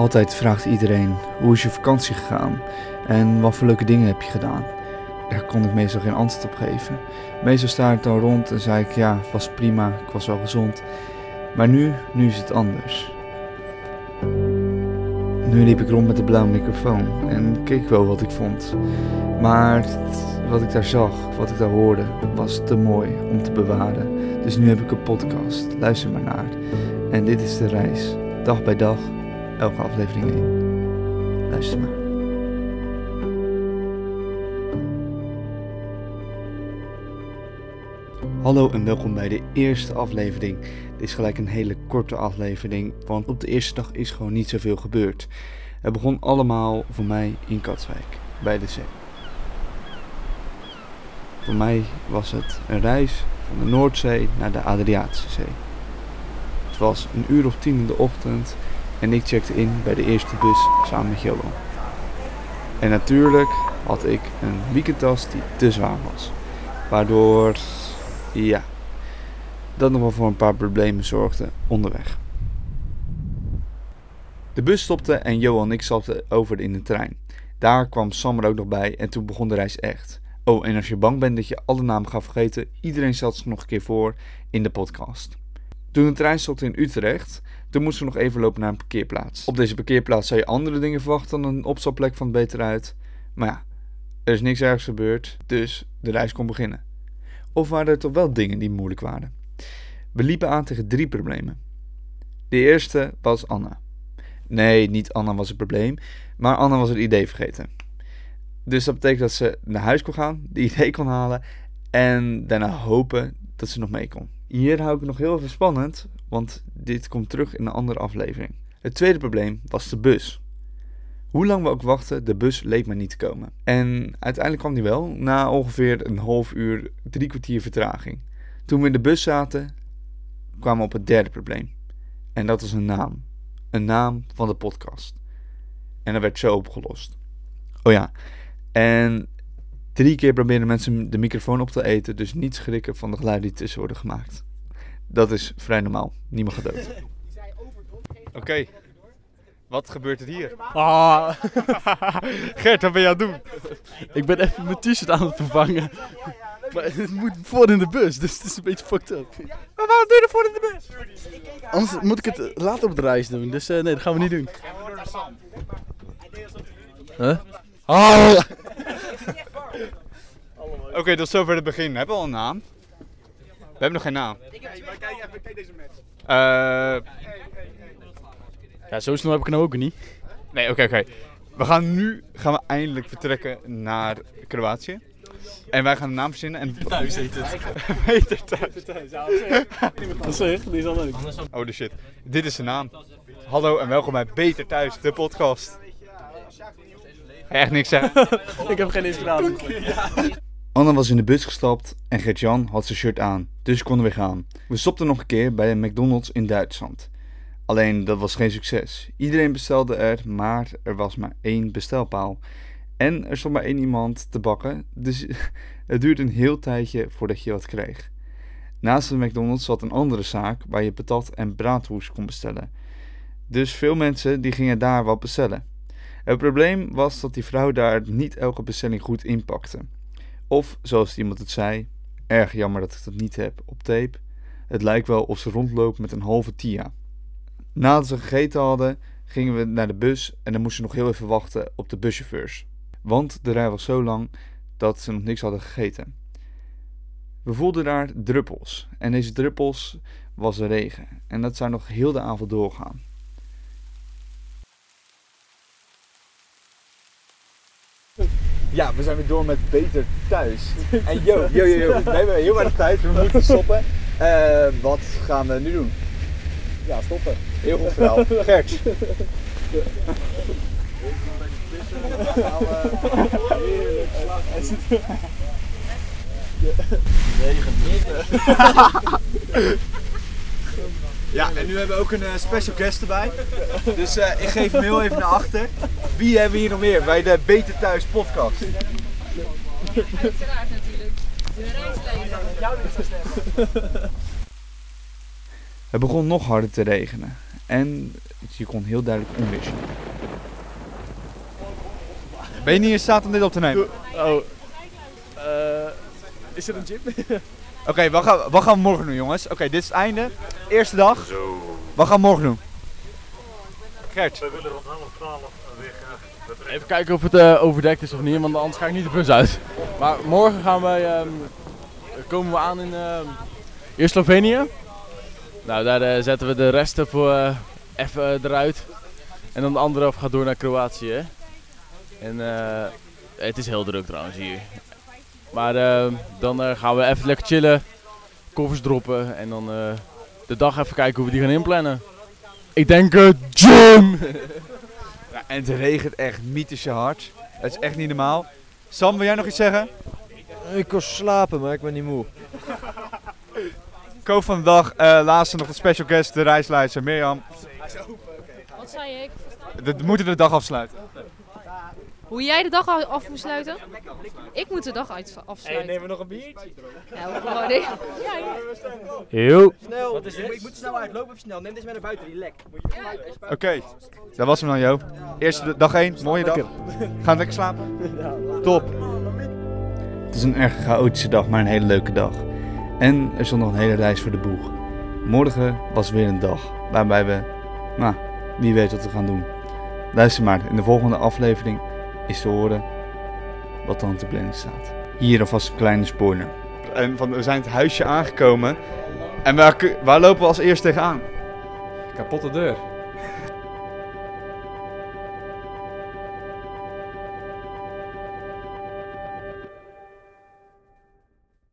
Altijd vraagt iedereen hoe is je vakantie gegaan en wat voor leuke dingen heb je gedaan. Daar kon ik meestal geen antwoord op geven. Meestal sta ik dan rond en zei ik ja, was prima, ik was wel gezond. Maar nu, nu is het anders. Nu liep ik rond met de blauwe microfoon en keek wel wat ik vond. Maar wat ik daar zag, wat ik daar hoorde, was te mooi om te bewaren. Dus nu heb ik een podcast. Luister maar naar. En dit is de reis. Dag bij dag, elke aflevering één. Luister maar. Hallo en welkom bij de eerste aflevering. Dit is gelijk een hele korte aflevering, want op de eerste dag is gewoon niet zoveel gebeurd. Het begon allemaal voor mij in Katswijk, bij de zee. Voor mij was het een reis van de Noordzee naar de Adriatische Zee. Het was een uur of tien in de ochtend en ik checkte in bij de eerste bus samen met Johan. En natuurlijk had ik een weekendtas die te zwaar was. Waardoor, ja, dat nog wel voor een paar problemen zorgde onderweg. De bus stopte en Johan en ik stapten over in de trein. Daar kwam Sam er ook nog bij en toen begon de reis echt. Oh, en als je bang bent dat je alle namen gaat vergeten, iedereen stelt zich nog een keer voor in de podcast. Toen de trein stopte in Utrecht, toen moesten we nog even lopen naar een parkeerplaats. Op deze parkeerplaats zou je andere dingen verwachten dan een opstapplek van het beter uit. Maar ja, er is niks ergs gebeurd, dus de reis kon beginnen. Of waren er toch wel dingen die moeilijk waren? We liepen aan tegen drie problemen. De eerste was Anna. Nee, niet Anna was het probleem, maar Anna was het idee vergeten. Dus dat betekent dat ze naar huis kon gaan, de idee kon halen en daarna hopen dat ze nog mee kon. Hier hou ik nog heel even spannend, want dit komt terug in een andere aflevering. Het tweede probleem was de bus. Hoe lang we ook wachten, de bus leek maar niet te komen. En uiteindelijk kwam die wel, na ongeveer een half uur, drie kwartier vertraging. Toen we in de bus zaten, kwamen we op het derde probleem. En dat was een naam. Een naam van de podcast. En dat werd zo opgelost. Oh ja, en drie keer proberen mensen de microfoon op te eten, dus niet schrikken van de geluiden die tussen worden gemaakt. Dat is vrij normaal. Niemand gaat dood. Oké, wat gebeurt er hier? Ah. Gert, wat ben je aan het doen? Ik ben even mijn t-shirt aan het vervangen. Maar het moet voor in de bus, dus het is een beetje fucked up. Maar waarom doe je er voor in de bus? Anders moet ik het later op de reis doen, dus eh, nee, dat gaan we niet doen. Huh? Ah. Oké, tot zover het begin. Hebben we al een naam? We hebben nog geen naam. Kijk deze match. Eh, Ja, zo snel heb ik het nou ook niet. nee, oké, oké. We gaan nu gaan we eindelijk vertrekken naar Kroatië. En wij gaan een naam verzinnen en... Thuis heet het. Beter thuis. Dat zeg, die is al leuk. Oh de shit. Dit is de naam. Hallo en welkom bij Beter Thuis, de podcast. Ga je Echt niks zeggen. Ik heb geen inspiratie. Anne was in de bus gestapt en Gert-Jan had zijn shirt aan, dus konden we gaan. We stopten nog een keer bij een McDonald's in Duitsland. Alleen dat was geen succes. Iedereen bestelde er, maar er was maar één bestelpaal. En er stond maar één iemand te bakken, dus het duurde een heel tijdje voordat je wat kreeg. Naast de McDonald's zat een andere zaak waar je patat en braadwoest kon bestellen. Dus veel mensen die gingen daar wat bestellen. Het probleem was dat die vrouw daar niet elke bestelling goed inpakte. Of, zoals iemand het zei, erg jammer dat ik dat niet heb op tape. Het lijkt wel of ze rondloopt met een halve tia. Nadat we gegeten hadden, gingen we naar de bus en dan moesten we nog heel even wachten op de buschauffeurs. Want de rij was zo lang dat ze nog niks hadden gegeten. We voelden daar druppels en deze druppels was regen en dat zou nog heel de avond doorgaan. Ja, we zijn weer door met Beter Thuis. En yo, yo, yo, yo. we hebben heel weinig tijd, we moeten stoppen. Eh, wat gaan we nu doen? Ja, stoppen. Heel goed verhaal. Gert. Ja, en nu hebben we ook een eh, special guest erbij. Dus eh, ik geef hem heel even naar achter. Wie hebben we hier nog meer bij de Beter Thuis podcast? Uiteraard natuurlijk. De reisleider. Het begon nog harder te regenen. En je kon heel duidelijk onweer zien. Ben je niet in staat om dit op te nemen? Oh. Eh, is er een gym? Oké, wat, gaan, wat gaan we morgen doen, jongens? Oké, dit is het einde. Eerste dag. Wat gaan we morgen doen? Gert. We willen rond half twaalf weer graag. Even kijken of het eh, overdekt is of niet, want anders ga ik niet de bus uit. Maar morgen gaan wij, ehm, komen we aan in ehm eerst Slovenië. Nou, daar eh, zetten we de resten voor eh, even eruit. En dan de andere helft gaat door naar Kroatië. hè. En eh, het is heel druk trouwens hier. Maar ehm, dan eh, gaan we even lekker chillen, koffers droppen en dan eh, de dag even kijken hoe we die gaan inplannen. Ik denk eh, gym! Ja, en het regent echt mythische hard. Het is echt niet normaal. Sam, wil jij nog iets zeggen? Ik kon slapen, maar ik ben niet moe. Koop van de dag, eh, laatste nog de special guest, de reisleider Mirjam. Wat zei ik? We moeten de dag afsluiten. Hoe jij de dag al- af moet sluiten? Ik moet de dag uit afsluiten. we nog een biertje? Ja, we gewoon nee. Heel. Snel! Wat is dit? Ik moet snel uit, loop even snel. Neem deze mee naar buiten, die lek. Oké, dat was hem dan, Jo. Eerste dag 1, mooie dag. Gaan lekker slapen? Top. Het is een erg chaotische dag, maar een hele leuke dag. En er stond nog een hele reis voor de boeg. Morgen was weer een dag waarbij we, nou, wie weet wat we gaan doen. Luister maar, in de volgende aflevering is te horen wat dan op de planning staat. Hier alvast een kleine spoiler. En van, we zijn het huisje aangekomen. En waar, waar lopen we als eerst tegenaan? Kapotte deur.